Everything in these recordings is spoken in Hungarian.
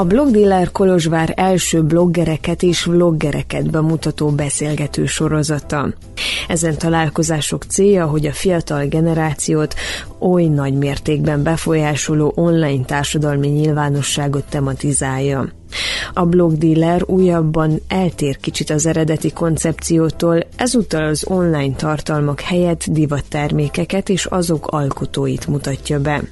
A blogdealer Kolozsvár első bloggereket és vloggereket bemutató beszélgető sorozata. Ezen találkozások célja, hogy a fiatal generációt oly nagy mértékben befolyásoló online társadalmi nyilvánosságot tematizálja. A blogdealer újabban eltér kicsit az eredeti koncepciótól, ezúttal az online tartalmak helyett divattermékeket és azok alkotóit mutatja be.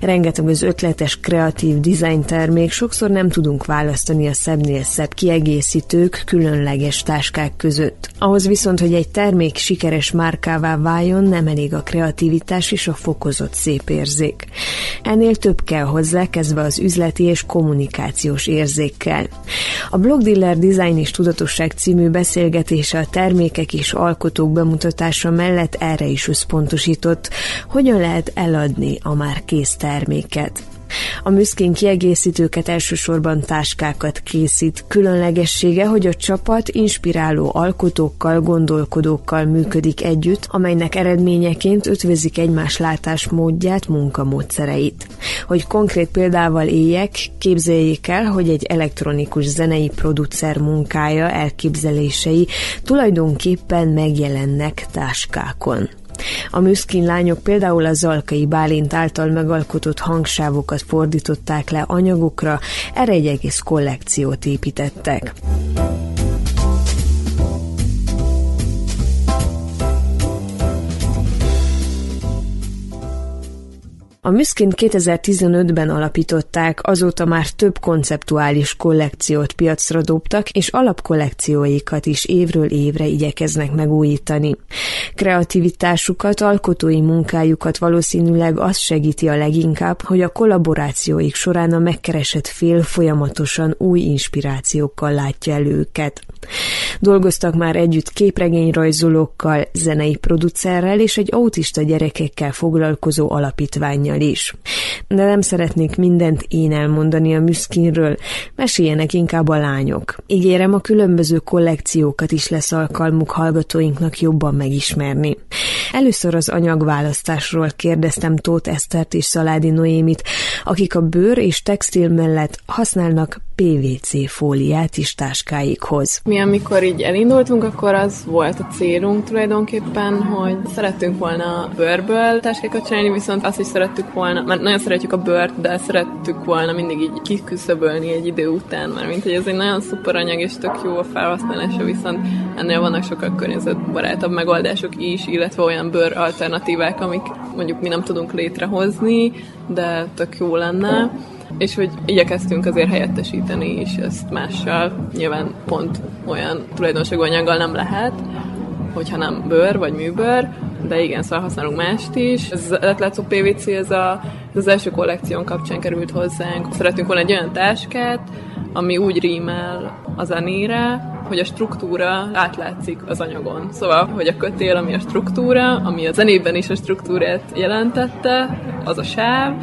Rengeteg az ötletes, kreatív design termék, sokszor nem tudunk választani a szebbnél szebb kiegészítők, különleges táskák között. Ahhoz viszont, hogy egy termék sikeres márkává váljon, nem elég a kreativitás és a fokozott szép érzék. Ennél több kell hozzá, kezdve az üzleti és kommunikációs érzékkel. A Blogdealer Design és Tudatosság című beszélgetése a termékek és alkotók bemutatása mellett erre is összpontosított, hogyan lehet eladni a már kész terméket. A Müszkin kiegészítőket elsősorban táskákat készít. Különlegessége, hogy a csapat inspiráló alkotókkal, gondolkodókkal működik együtt, amelynek eredményeként ötvözik egymás látásmódját, munkamódszereit. Hogy konkrét példával éljek, képzeljék el, hogy egy elektronikus zenei producer munkája, elképzelései tulajdonképpen megjelennek táskákon. A műszkin lányok például a Zalkai Bálint által megalkotott hangsávokat fordították le anyagokra, erre egy egész kollekciót építettek. A Müszkin 2015-ben alapították, azóta már több konceptuális kollekciót piacra dobtak, és alapkollekcióikat is évről évre igyekeznek megújítani. Kreativitásukat, alkotói munkájukat valószínűleg az segíti a leginkább, hogy a kollaborációik során a megkeresett fél folyamatosan új inspirációkkal látja el őket. Dolgoztak már együtt képregényrajzolókkal, zenei producerrel és egy autista gyerekekkel foglalkozó alapítványjal is. De nem szeretnék mindent én elmondani a Müszkinről, meséljenek inkább a lányok. Ígérem, a különböző kollekciókat is lesz alkalmuk hallgatóinknak jobban megismerni. Először az anyagválasztásról kérdeztem Tóth Esztert és Szaládi Noémit, akik a bőr és textil mellett használnak PVC fóliát is táskáikhoz. Mi amikor így elindultunk, akkor az volt a célunk tulajdonképpen, hogy szerettünk volna bőrből táskákat csinálni, viszont azt is szerettük volna, mert nagyon szeretjük a bőrt, de szerettük volna mindig így kiküszöbölni egy idő után, mert mint hogy ez egy nagyon szuper anyag, és tök jó a felhasználása, viszont ennél vannak sokkal környezetbarátabb megoldások is, illetve olyan bőr alternatívák, amik mondjuk mi nem tudunk létrehozni, de tök jó lenne és hogy igyekeztünk azért helyettesíteni is ezt mással. Nyilván pont olyan tulajdonságú anyaggal nem lehet, hogyha nem bőr vagy műbőr, de igen, szóval használunk mást is. Ez az átlátszó PVC, ez, a, ez az első kollekción kapcsán került hozzánk. Szeretünk volna egy olyan táskát, ami úgy rímel a zenére, hogy a struktúra átlátszik az anyagon. Szóval, hogy a kötél, ami a struktúra, ami a zenében is a struktúrát jelentette, az a sáv,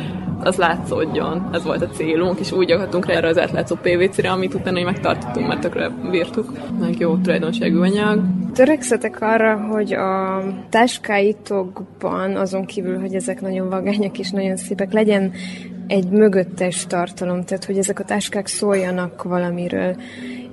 az látszódjon. Ez volt a célunk, és úgy akartunk rá erre az átlátszó PVC-re, amit utána megtartottunk, mert tökre bírtuk. Meg jó tulajdonságú anyag. Törekszetek arra, hogy a táskáitokban, azon kívül, hogy ezek nagyon vagányak és nagyon szépek, legyen egy mögöttes tartalom, tehát hogy ezek a táskák szóljanak valamiről.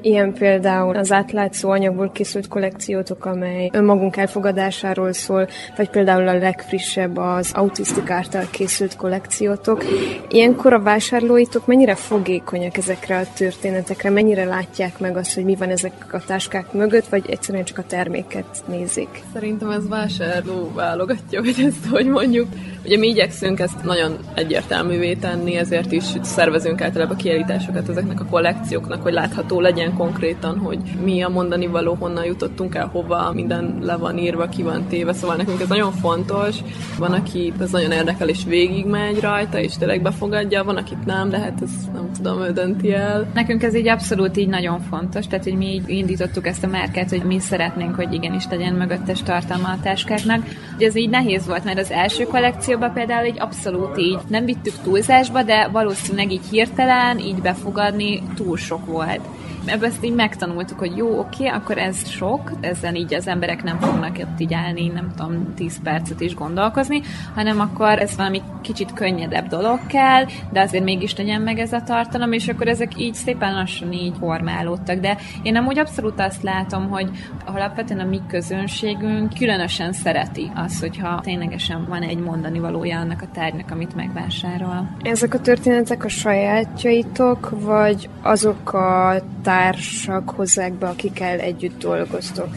Ilyen például az átlátszó anyagból készült kollekciótok, amely önmagunk elfogadásáról szól, vagy például a legfrissebb az autisztik által készült kollekciótok. Ilyenkor a vásárlóitok mennyire fogékonyak ezekre a történetekre, mennyire látják meg azt, hogy mi van ezek a táskák mögött, vagy egyszerűen csak a terméket nézik? Szerintem ez vásárló válogatja, hogy ezt hogy mondjuk. Ugye mi igyekszünk ezt nagyon egyértelművé tenni, ezért is szervezünk általában kiállításokat ezeknek a kollekcióknak, hogy látható legyen konkrétan, hogy mi a mondani való, honnan jutottunk el, hova, minden le van írva, ki van téve, szóval nekünk ez nagyon fontos. Van, aki ez nagyon érdekel, és végigmegy rajta, és tényleg befogadja, van, akit nem, de hát ez nem tudom, ő dönti el. Nekünk ez így abszolút így nagyon fontos, tehát hogy mi így indítottuk ezt a márkát, hogy mi szeretnénk, hogy igenis legyen mögöttes tartalma a táskáknak. Ugye ez így nehéz volt, mert az első kollekcióban például egy abszolút így nem vittük túlzásba, de valószínűleg így hirtelen, így befogadni túl sok volt Ebből ezt így megtanultuk, hogy jó, oké, akkor ez sok, ezzel így az emberek nem fognak ott így állni, nem tudom, 10 percet is gondolkozni, hanem akkor ez valami kicsit könnyedebb dolog kell, de azért mégis legyen meg ez a tartalom, és akkor ezek így szépen lassan így formálódtak. De én amúgy abszolút azt látom, hogy alapvetően a mi közönségünk különösen szereti az, hogyha ténylegesen van egy mondani valója annak a tárgynak, amit megvásárol. Ezek a történetek a sajátjaitok, vagy azok a társak hozzák be, akikkel együtt dolgoztok?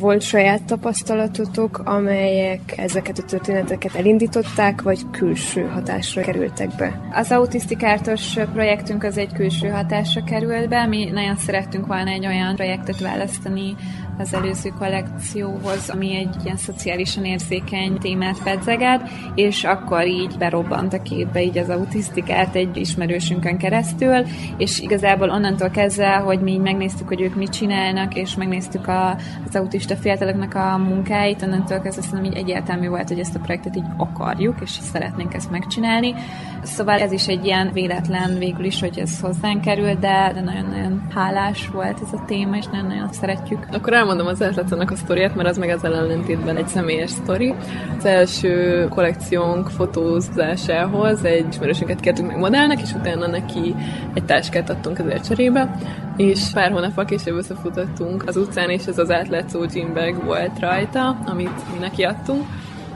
Volt saját tapasztalatotok, amelyek ezeket a történeteket elindították, vagy külső hatásra kerültek be? Az autisztikártos projektünk az egy külső hatásra került be. Mi nagyon szerettünk volna egy olyan projektet választani, az előző kollekcióhoz, ami egy ilyen szociálisan érzékeny témát pedzeget, és akkor így berobbant a képbe így az autisztikát egy ismerősünkön keresztül, és igazából onnantól kezdve, hogy mi így megnéztük, hogy ők mit csinálnak, és megnéztük a, az autista fiataloknak a munkáit, onnantól kezdve szerintem így egyértelmű volt, hogy ezt a projektet így akarjuk, és szeretnénk ezt megcsinálni. Szóval ez is egy ilyen véletlen végül is, hogy ez hozzánk kerül, de, de nagyon-nagyon hálás volt ez a téma, és nagyon-nagyon szeretjük. Akkor elmondom az Atlaconnak a sztoriát, mert az meg ezzel ellentétben egy személyes sztori. Az első kollekciónk fotózásához egy ismerősünket kértünk meg modellnek, és utána neki egy táskát adtunk ezért cserébe, és pár hónappal később összefutottunk az utcán, és ez az átlátszó gym volt rajta, amit mi neki adtunk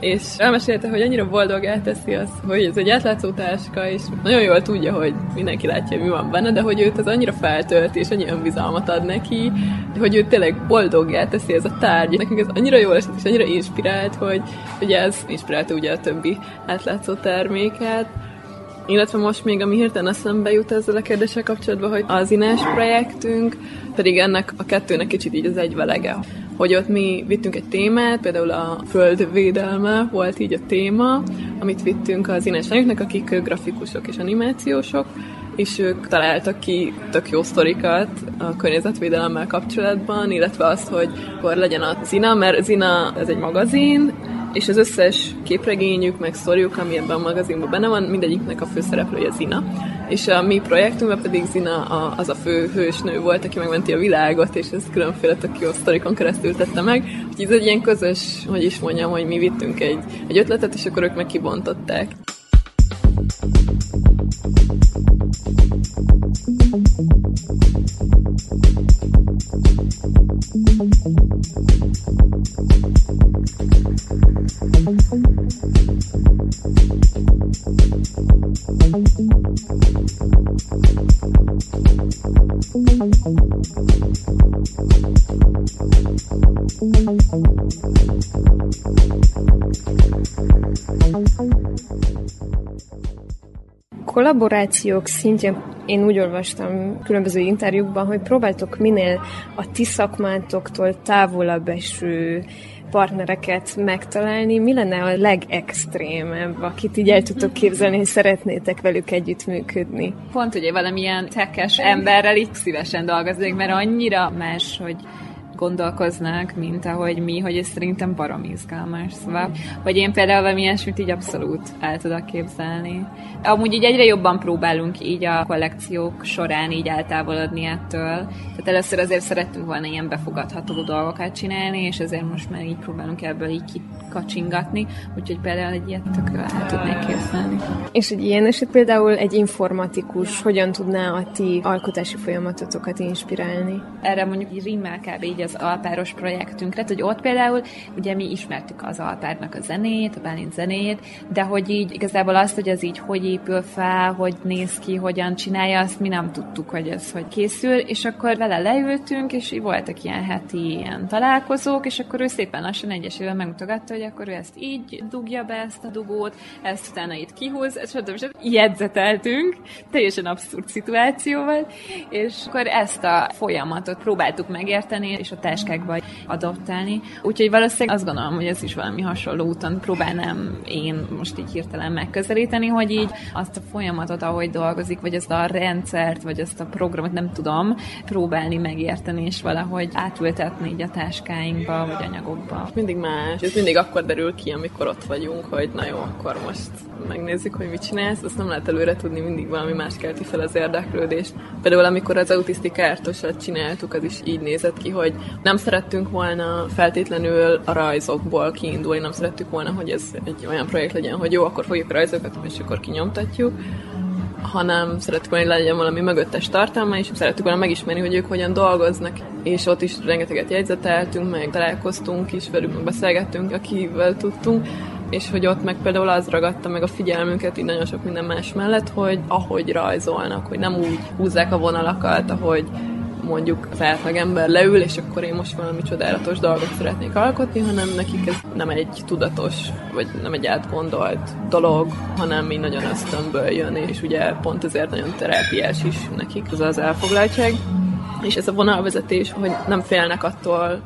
és elmesélte, hogy annyira boldog teszi az, hogy ez egy átlátszó táska, és nagyon jól tudja, hogy mindenki látja, mi van benne, de hogy őt az annyira feltölt, és annyi önbizalmat ad neki, hogy őt tényleg boldoggá teszi ez a tárgy. Nekünk ez annyira jól esett, és annyira inspirált, hogy ugye ez inspirálta ugye a többi átlátszó terméket. Illetve most még, ami hirtelen eszembe jut ezzel a kérdéssel kapcsolatban, hogy az Inés projektünk, pedig ennek a kettőnek kicsit így az egyvelege hogy ott mi vittünk egy témát, például a földvédelme volt így a téma, amit vittünk az inesanyoknak, akik grafikusok és animációsok, és ők találtak ki tök jó sztorikat a környezetvédelemmel kapcsolatban, illetve azt, hogy akkor legyen a Zina, mert Zina ez egy magazin, és az összes képregényük, meg sztoriuk, ami ebben a magazinban benne van, mindegyiknek a főszereplője Zina. És a mi projektünkben pedig Zina a, az a fő hősnő volt, aki megmenti a világot, és ez különféle tök jó sztorikon keresztül tette meg. Úgyhogy ez egy ilyen közös, hogy is mondjam, hogy mi vittünk egy, egy ötletet, és akkor ők meg kibontották. Kollaborációk szintjén én úgy olvastam különböző interjúkban, hogy próbáltok minél a ti szakmátoktól távolabb eső partnereket megtalálni. Mi lenne a legextrémebb, akit így el tudtok képzelni, hogy szeretnétek velük együttműködni? Pont ugye valamilyen tekes emberrel itt szívesen dolgoznék, mert annyira más, hogy gondolkoznak, mint ahogy mi, hogy ez szerintem barom izgalmas. Szóval, hogy én például valami ilyesmit így abszolút el tudok képzelni. Amúgy így egyre jobban próbálunk így a kollekciók során így eltávolodni ettől. Tehát először azért szerettünk volna ilyen befogadható dolgokat csinálni, és ezért most már így próbálunk ebből így kacsingatni, úgyhogy például egy ilyet tök el tudnék képzelni. És egy ilyen eset például egy informatikus hogyan tudná a ti alkotási folyamatotokat inspirálni? Erre mondjuk így rimmel kb. így az alpáros projektünkre, hogy ott például ugye mi ismertük az alpárnak a zenét, a Bálint zenét, de hogy így igazából azt, hogy ez így hogy épül fel, hogy néz ki, hogyan csinálja, azt mi nem tudtuk, hogy ez hogy készül, és akkor vele leültünk, és voltak ilyen heti ilyen találkozók, és akkor ő szépen lassan egyesével megmutogatta, hogy akkor ő ezt így dugja be ezt a dugót, ezt utána itt kihúz, stb. stb. Jegyzeteltünk, teljesen abszurd szituáció volt, és akkor ezt a folyamatot próbáltuk megérteni, és ott táskákba adoptálni. Úgyhogy valószínűleg azt gondolom, hogy ez is valami hasonló úton próbálnám én most így hirtelen megközelíteni, hogy így azt a folyamatot, ahogy dolgozik, vagy ezt a rendszert, vagy ezt a programot, nem tudom, próbálni megérteni, és valahogy átültetni így a táskáinkba, vagy anyagokba. Mindig más. Ez mindig akkor derül ki, amikor ott vagyunk, hogy na jó, akkor most megnézzük, hogy mit csinálsz. Azt nem lehet előre tudni, mindig valami más kelti fel az érdeklődést. Például amikor az autisztikártosat csináltuk, az is így nézett ki, hogy nem szerettünk volna feltétlenül a rajzokból kiindulni, nem szerettük volna, hogy ez egy olyan projekt legyen, hogy jó, akkor fogjuk a rajzokat, és akkor kinyomtatjuk, hanem szerettük volna, hogy legyen valami mögöttes tartalma, és szerettük volna megismerni, hogy ők hogyan dolgoznak. És ott is rengeteget jegyzeteltünk, meg találkoztunk is velük, meg beszélgettünk, akivel tudtunk, és hogy ott meg például az ragadta meg a figyelmünket így nagyon sok minden más mellett, hogy ahogy rajzolnak, hogy nem úgy húzzák a vonalakat, ahogy mondjuk az ember leül, és akkor én most valami csodálatos dolgot szeretnék alkotni, hanem nekik ez nem egy tudatos, vagy nem egy átgondolt dolog, hanem így nagyon ösztönből jön, és ugye pont ezért nagyon terápiás is nekik az az elfoglaltság. És ez a vonalvezetés, hogy nem félnek attól,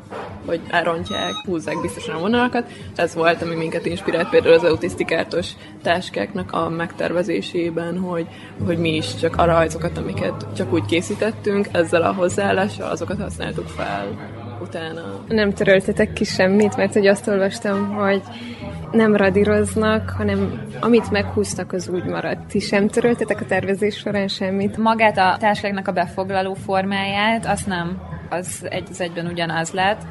hogy elrontják, húzzák biztosan a vonalakat. Ez volt, ami minket inspirált például az autisztikártos táskáknak a megtervezésében, hogy, hogy mi is csak a rajzokat, amiket csak úgy készítettünk, ezzel a hozzáállással azokat használtuk fel utána. Nem töröltetek ki semmit, mert hogy azt olvastam, hogy nem radíroznak, hanem amit meghúztak, az úgy maradt. Ti sem töröltetek a tervezés során semmit? Magát a táskáknak a befoglaló formáját, azt nem, az egy az egyben ugyanaz lett.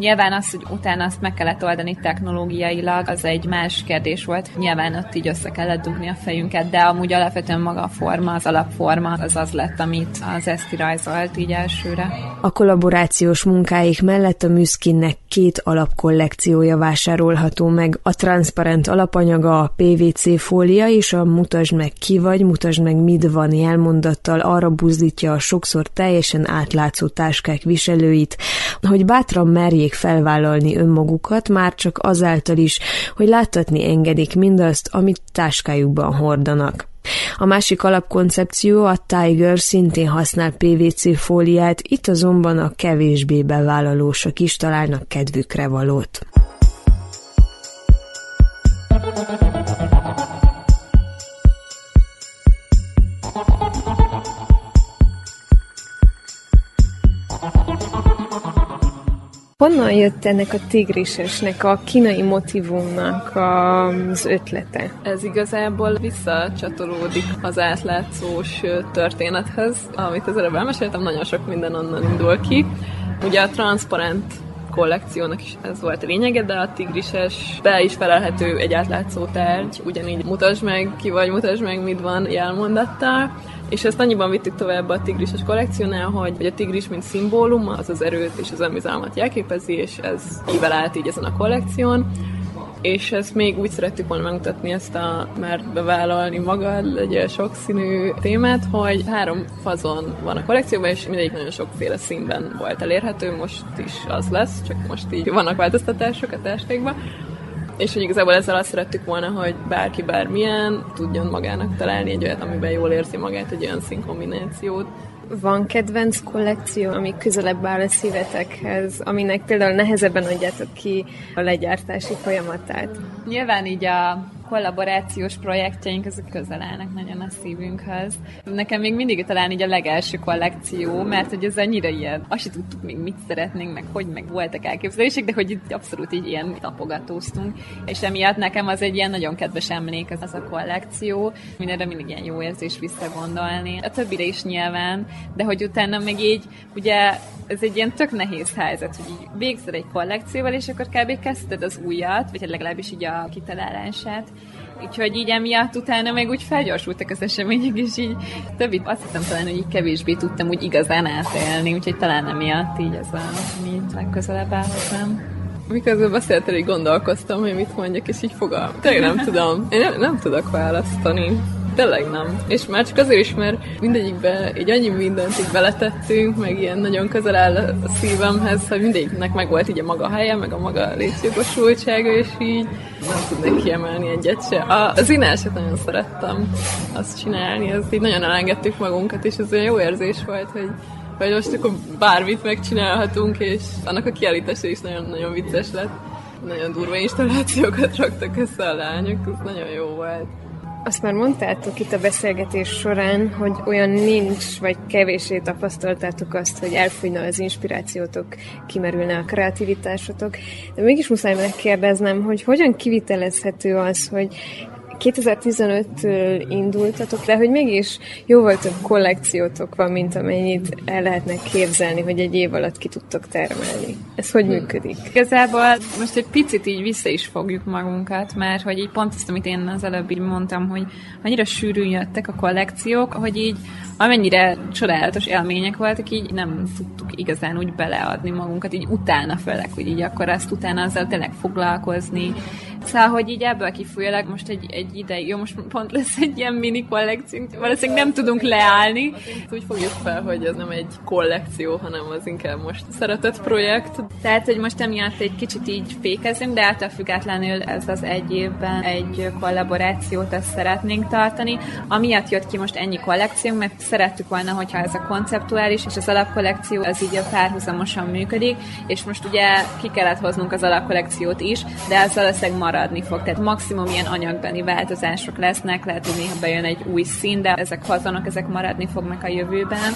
Nyilván az, hogy utána azt meg kellett oldani technológiailag, az egy más kérdés volt. Nyilván ott így össze kellett dugni a fejünket, de amúgy alapvetően maga a forma, az alapforma, az az lett, amit az Eszti rajzolt így elsőre. A kollaborációs munkáik mellett a Műszkinnek két alapkollekciója vásárolható meg. A transzparent alapanyaga, a PVC fólia és a mutasd meg ki vagy, mutasd meg mit van jelmondattal arra buzdítja a sokszor teljesen átlátszó táskák viselőit, hogy bátran merjék merjék felvállalni önmagukat, már csak azáltal is, hogy láttatni engedik mindazt, amit táskájukban hordanak. A másik alapkoncepció a Tiger szintén használ PVC fóliát, itt azonban a kevésbé bevállalósak is találnak kedvükre valót. Honnan jött ennek a tigrisesnek, a kínai motivumnak az ötlete? Ez igazából visszacsatolódik az átlátszós történethez, amit az előbb elmeséltem, nagyon sok minden onnan indul ki. Ugye a transzparent kollekciónak is ez volt a lényege, de a tigrises be is felelhető egy átlátszó tárgy, ugyanígy mutasd meg ki vagy, mutasd meg mit van jelmondattal, és ezt annyiban vittük tovább a tigrises kollekciónál, hogy, hogy a tigris, mint szimbólum, az az erőt és az önbizalmat jelképezi, és ez ível át így ezen a kollekción és ezt még úgy szerettük volna megmutatni ezt a már bevállalni magad, egy sokszínű témát, hogy három fazon van a kollekcióban, és mindegyik nagyon sokféle színben volt elérhető, most is az lesz, csak most így vannak változtatások a tástékban. És hogy igazából ezzel azt szerettük volna, hogy bárki bármilyen tudjon magának találni egy olyat, amiben jól érzi magát, egy olyan színkombinációt, van kedvenc kollekció, ami közelebb áll a szívetekhez, aminek például nehezebben adjátok ki a legyártási folyamatát? Nyilván így a kollaborációs projektjeink, azok közel állnak nagyon a szívünkhöz. Nekem még mindig talán így a legelső kollekció, mert hogy ez annyira ilyen, azt sem tudtuk még mit szeretnénk, meg hogy meg voltak elképzelések, de hogy itt abszolút így ilyen tapogatóztunk. És emiatt nekem az egy ilyen nagyon kedves emlék az, az a kollekció, mindenre mindig ilyen jó érzés visszagondolni. A többire is nyilván, de hogy utána még így, ugye ez egy ilyen tök nehéz helyzet, hogy így végzel egy kollekcióval, és akkor kb. kezdted az újat, vagy hát legalábbis így a kitalálását, Úgyhogy így emiatt utána meg úgy felgyorsultak az események, és így többit azt hiszem talán, hogy így kevésbé tudtam úgy igazán átélni, úgyhogy talán emiatt így ez a, ami legközelebb áll hozzám. Miközben beszéltél, így gondolkoztam, hogy mit mondjak, és így fogalm. Tényleg nem tudom. Én nem, nem tudok választani. Tényleg nem. És már csak azért is, mert mindegyikbe így annyi mindent így beletettünk, meg ilyen nagyon közel áll a szívemhez, hogy mindegyiknek meg volt így a maga helye, meg a maga létjogosultsága, és így nem tudnék kiemelni egyet se. A, az ináset nagyon szerettem azt csinálni, ez így nagyon elengedtük magunkat, és ez olyan jó érzés volt, hogy hogy most akkor bármit megcsinálhatunk, és annak a kiállítása is nagyon-nagyon vicces lett. Nagyon durva installációkat raktak össze a lányok, ez nagyon jó volt. Azt már mondtátok itt a beszélgetés során, hogy olyan nincs, vagy kevésé tapasztaltátok azt, hogy elfújna az inspirációtok, kimerülne a kreativitásotok. De mégis muszáj megkérdeznem, hogy hogyan kivitelezhető az, hogy 2015-től indultatok, de hogy mégis jóval több kollekciótok van, mint amennyit el lehetne képzelni, hogy egy év alatt ki tudtok termelni. Ez hogy hmm. működik? Igazából most egy picit így vissza is fogjuk magunkat, mert hogy így pont azt, amit én az előbb így mondtam, hogy annyira sűrűn jöttek a kollekciók, hogy így amennyire csodálatos élmények voltak, így nem tudtuk igazán úgy beleadni magunkat, így utána főleg, hogy így akkor azt utána azzal tényleg foglalkozni. Szóval, hogy így ebből kifolyólag most egy, egy ideig, jó, most pont lesz egy ilyen mini kollekciónk, valószínűleg nem tudunk leállni. Úgy fogjuk fel, hogy ez nem egy kollekció, hanem az inkább most szeretett projekt. Tehát, hogy most emiatt egy kicsit így fékezünk, de által függetlenül ez az egy évben egy kollaborációt ezt szeretnénk tartani. Amiatt jött ki most ennyi kollekciónk, mert szerettük volna, hogyha ez a konceptuális és az alapkollekció az így a párhuzamosan működik, és most ugye ki kellett hoznunk az alapkollekciót is, de ez valószínűleg maradni fog. Tehát maximum ilyen anyagbeni változások lesznek, lehet, hogy néha bejön egy új szín, de ezek hazanak, ezek maradni fognak a jövőben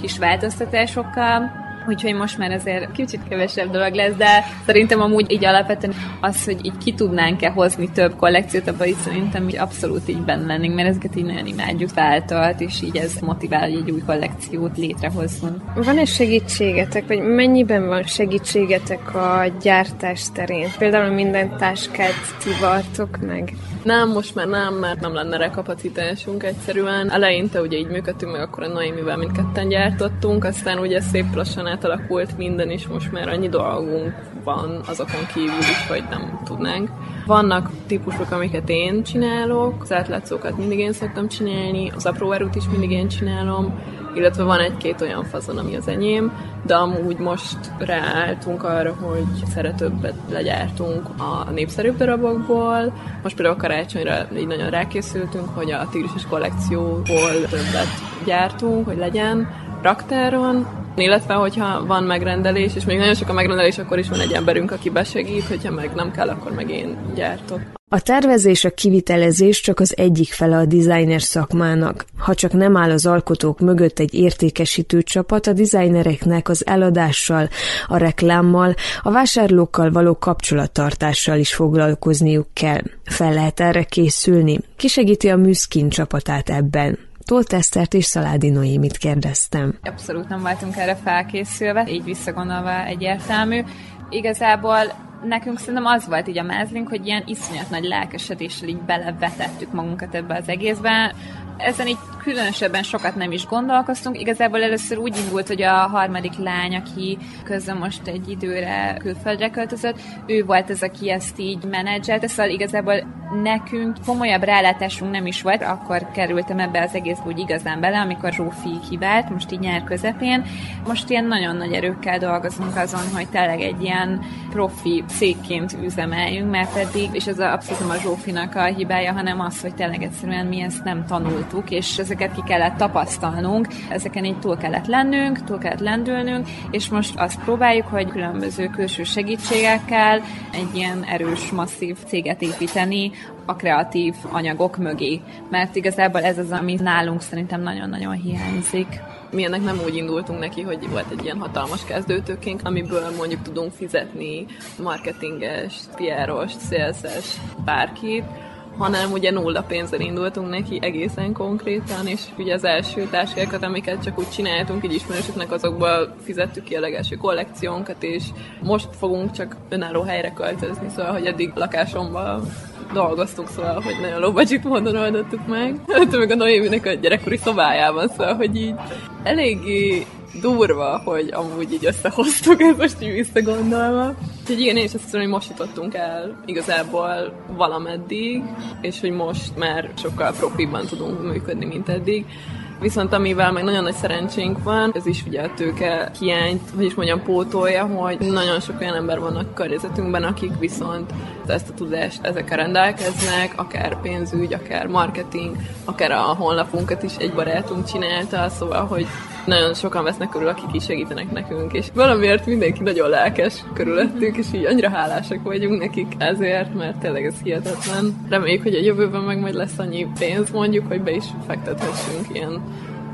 kis változtatásokkal úgyhogy most már azért kicsit kevesebb dolog lesz, de szerintem amúgy így alapvetően az, hogy így ki tudnánk-e hozni több kollekciót, abban így szerintem így abszolút így benne lennénk, mert ezeket így nagyon imádjuk váltalt, és így ez motivál, hogy egy új kollekciót létrehozzunk. Van-e segítségetek, vagy mennyiben van segítségetek a gyártás terén? Például minden táskát ti vartok meg? Nem, most már nem, mert nem lenne rá kapacitásunk egyszerűen. Eleinte ugye így működtünk meg, akkor a Noémivel mindketten gyártottunk, aztán ugye szép lassan átalakult minden, és most már annyi dolgunk van azokon kívül is, hogy nem tudnánk. Vannak típusok, amiket én csinálok, az átlátszókat mindig én szoktam csinálni, az apró erőt is mindig én csinálom, illetve van egy-két olyan fazon, ami az enyém, de amúgy most ráálltunk arra, hogy szeretőbbet legyártunk a népszerűbb darabokból. Most például a karácsonyra így nagyon rákészültünk, hogy a tigrises kollekcióból többet gyártunk, hogy legyen raktáron, illetve hogyha van megrendelés, és még nagyon sok a megrendelés, akkor is van egy emberünk, aki besegít, hogyha meg nem kell, akkor meg én gyártok. A tervezés, a kivitelezés csak az egyik fele a designer szakmának. Ha csak nem áll az alkotók mögött egy értékesítő csapat, a designereknek az eladással, a reklámmal, a vásárlókkal való kapcsolattartással is foglalkozniuk kell. Fel lehet erre készülni. Kisegíti a Műszkin csapatát ebben. Tóth Esztert és Szaládi Noémit kérdeztem. Abszolút nem voltunk erre felkészülve, így visszagondolva egyértelmű. Igazából nekünk szerintem az volt így a mázlink, hogy ilyen iszonyat nagy lelkesedéssel így belevetettük magunkat ebbe az egészbe. Ezen így különösebben sokat nem is gondolkoztunk. Igazából először úgy indult, hogy a harmadik lány, aki közben most egy időre külföldre költözött, ő volt az, aki ezt így menedzselte, szóval igazából nekünk komolyabb rálátásunk nem is volt, akkor kerültem ebbe az egész úgy igazán bele, amikor Zsófi hibált, most így nyár közepén. Most ilyen nagyon nagy erőkkel dolgozunk azon, hogy tényleg egy ilyen profi cégként üzemeljünk, mert eddig, és ez abszolút nem a Zsófinak a hibája, hanem az, hogy tényleg egyszerűen mi ezt nem tanultuk, és ezek ezeket ki kellett tapasztalnunk, ezeken így túl kellett lennünk, túl kellett lendülnünk, és most azt próbáljuk, hogy különböző külső segítségekkel egy ilyen erős, masszív céget építeni a kreatív anyagok mögé. Mert igazából ez az, ami nálunk szerintem nagyon-nagyon hiányzik. Mi ennek nem úgy indultunk neki, hogy volt egy ilyen hatalmas kezdőtőkénk, amiből mondjuk tudunk fizetni marketinges, PR-os, szélszes, bárkit, hanem ugye nulla pénzzel indultunk neki egészen konkrétan, és ugye az első táskákat, amiket csak úgy csináltunk, így ismerősöknek, azokból fizettük ki a legelső kollekciónkat, és most fogunk csak önálló helyre költözni, szóval, hogy eddig lakásomban dolgoztunk, szóval, hogy nagyon low módon oldottuk meg. meg a Noéminek a gyerekkori szobájában, szóval, hogy így eléggé durva, hogy amúgy így összehoztuk ezt most így visszagondolva. Úgyhogy igen, én is azt hiszem, hogy most jutottunk el igazából valameddig, és hogy most már sokkal profibban tudunk működni, mint eddig. Viszont amivel meg nagyon nagy szerencsénk van, ez is ugye a tőke hiányt, hogy is mondjam, pótolja, hogy nagyon sok olyan ember van a környezetünkben, akik viszont ezt a tudást ezekkel rendelkeznek, akár pénzügy, akár marketing, akár a honlapunkat is egy barátunk csinálta, szóval, hogy nagyon sokan vesznek körül, akik is segítenek nekünk, és valamiért mindenki nagyon lelkes körülöttünk, és így annyira hálásak vagyunk nekik ezért, mert tényleg ez hihetetlen. Reméljük, hogy a jövőben meg majd lesz annyi pénz mondjuk, hogy be is fektethessünk ilyen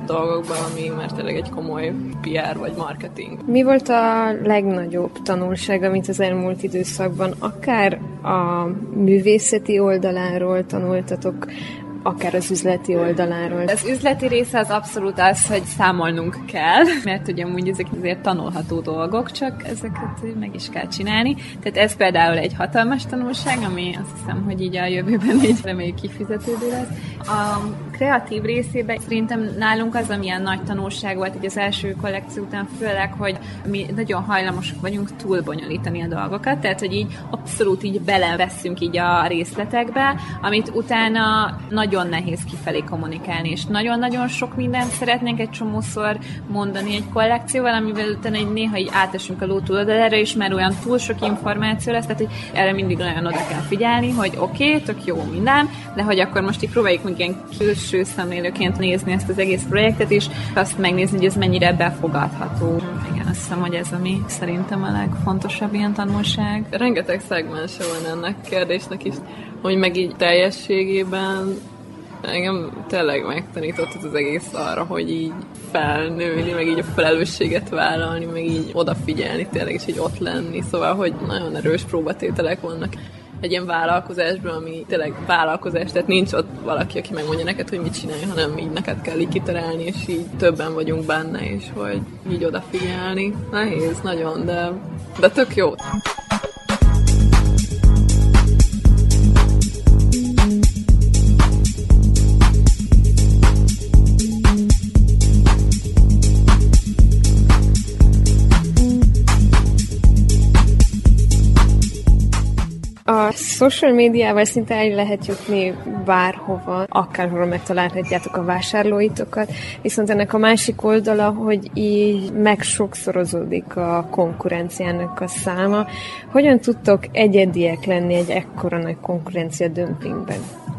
dolgokban, ami már tényleg egy komoly PR vagy marketing. Mi volt a legnagyobb tanulság, amit az elmúlt időszakban akár a művészeti oldaláról tanultatok, akár az üzleti oldaláról. Az üzleti része az abszolút az, hogy számolnunk kell, mert ugye amúgy ezek azért tanulható dolgok, csak ezeket meg is kell csinálni. Tehát ez például egy hatalmas tanulság, ami azt hiszem, hogy így a jövőben így reméljük kifizetődő lesz. A kreatív részében szerintem nálunk az, amilyen nagy tanulság volt hogy az első kollekció után, főleg, hogy mi nagyon hajlamosak vagyunk túlbonyolítani a dolgokat, tehát hogy így abszolút így beleveszünk így a részletekbe, amit utána nagy nagyon nehéz kifelé kommunikálni, és nagyon-nagyon sok mindent szeretnénk egy csomószor mondani egy kollekcióval, amivel utána egy néha így átesünk a ló túloldalára, és már olyan túl sok információ lesz, tehát hogy erre mindig nagyon oda kell figyelni, hogy oké, okay, tök jó minden, de hogy akkor most így próbáljuk még ilyen külső szemlélőként nézni ezt az egész projektet, és azt megnézni, hogy ez mennyire befogadható. Igen, azt hiszem, hogy ez ami szerintem a legfontosabb ilyen tanulság. Rengeteg szegmense van ennek kérdésnek is, hogy meg így teljességében engem tényleg megtanított az egész arra, hogy így felnőni, meg így a felelősséget vállalni, meg így odafigyelni tényleg, és így ott lenni. Szóval, hogy nagyon erős próbatételek vannak egy ilyen vállalkozásban, ami tényleg vállalkozás, tehát nincs ott valaki, aki megmondja neked, hogy mit csinálj, hanem így neked kell így kitalálni, és így többen vagyunk benne, és hogy így odafigyelni. Nehéz, nagyon, de, de tök jó. Social médiával szinte el lehet jutni bárhova, akárhol megtalálhatjátok a vásárlóitokat, viszont ennek a másik oldala, hogy így megsokszorozódik a konkurenciának a száma. Hogyan tudtok egyediek lenni egy ekkora nagy konkurencia dömpingben?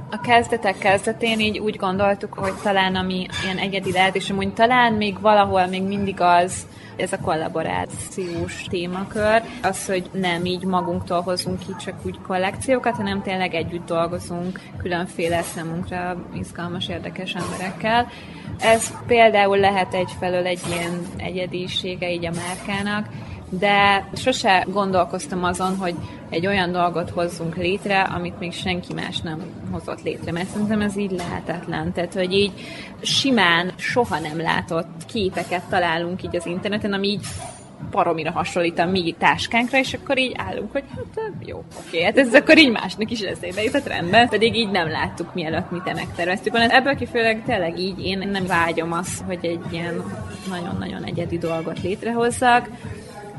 a kezdetek kezdetén így úgy gondoltuk, hogy talán ami ilyen egyedi lehet, és amúgy talán még valahol még mindig az, ez a kollaborációs témakör, az, hogy nem így magunktól hozunk ki csak úgy kollekciókat, hanem tényleg együtt dolgozunk különféle számunkra izgalmas, érdekes emberekkel. Ez például lehet egyfelől egy ilyen egyedisége így a márkának, de sose gondolkoztam azon, hogy egy olyan dolgot hozzunk létre, amit még senki más nem hozott létre, mert szerintem ez így lehetetlen. Tehát, hogy így simán soha nem látott képeket találunk így az interneten, ami így paromira hasonlít a mi táskánkra, és akkor így állunk, hogy hát jó, oké, hát ez akkor így másnak is eszébe jutott rendben, pedig így nem láttuk, mielőtt mi te megterveztük. Ebből kifőleg tényleg így én nem vágyom azt, hogy egy ilyen nagyon-nagyon egyedi dolgot létrehozzak,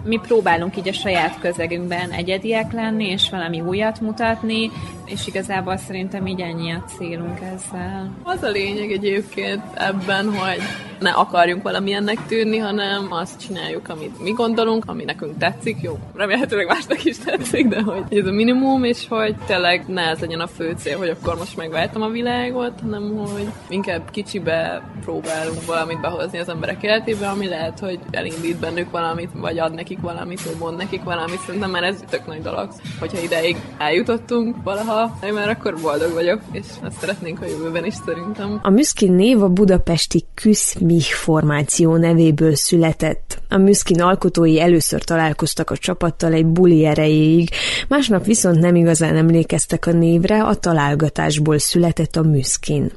mi próbálunk így a saját közegünkben egyediek lenni, és valami újat mutatni, és igazából szerintem így ennyi a célunk ezzel. Az a lényeg egyébként ebben, hogy ne akarjunk valamilyennek tűnni, hanem azt csináljuk, amit mi gondolunk, ami nekünk tetszik, jó, remélhetőleg másnak is tetszik, de hogy ez a minimum, és hogy tényleg ne ez legyen a fő cél, hogy akkor most megváltam a világot, hanem hogy inkább kicsibe próbálunk valamit behozni az emberek életébe, ami lehet, hogy elindít bennük valamit, vagy ad nekik valamit, vagy mond nekik valamit, szerintem már ez tök nagy dolog. Hogyha ideig eljutottunk valaha, én már akkor boldog vagyok, és azt szeretnénk a jövőben is szerintem. A Müszkin név a budapesti Küsz Mich formáció nevéből született. A Müszkin alkotói először találkoztak a csapattal egy buli erejéig, másnap viszont nem igazán emlékeztek a névre, a találgatásból született a Müszkin.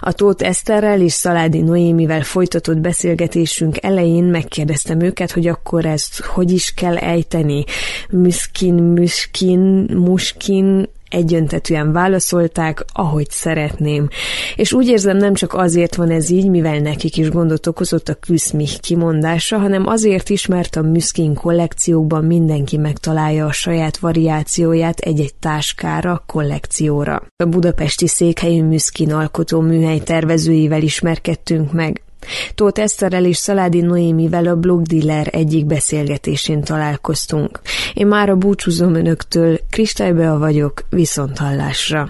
A Tóth Eszterrel és Szaládi Noémivel folytatott beszélgetésünk elején megkérdeztem őket, hogy akkor ezt hogy is kell ejteni. Müszkin, müskin, muskin, egyöntetűen válaszolták, ahogy szeretném. És úgy érzem, nem csak azért van ez így, mivel nekik is gondot okozott a Küszmich kimondása, hanem azért is, mert a Müszkin kollekciókban mindenki megtalálja a saját variációját egy-egy táskára, kollekcióra. A budapesti székhelyű Müszkin alkotó műhely tervezőivel ismerkedtünk meg. Tóth Eszterrel és Szaládi Noémivel a Blog Dealer egyik beszélgetésén találkoztunk. Én már a búcsúzom önöktől, Kristálybe vagyok, viszont hallásra.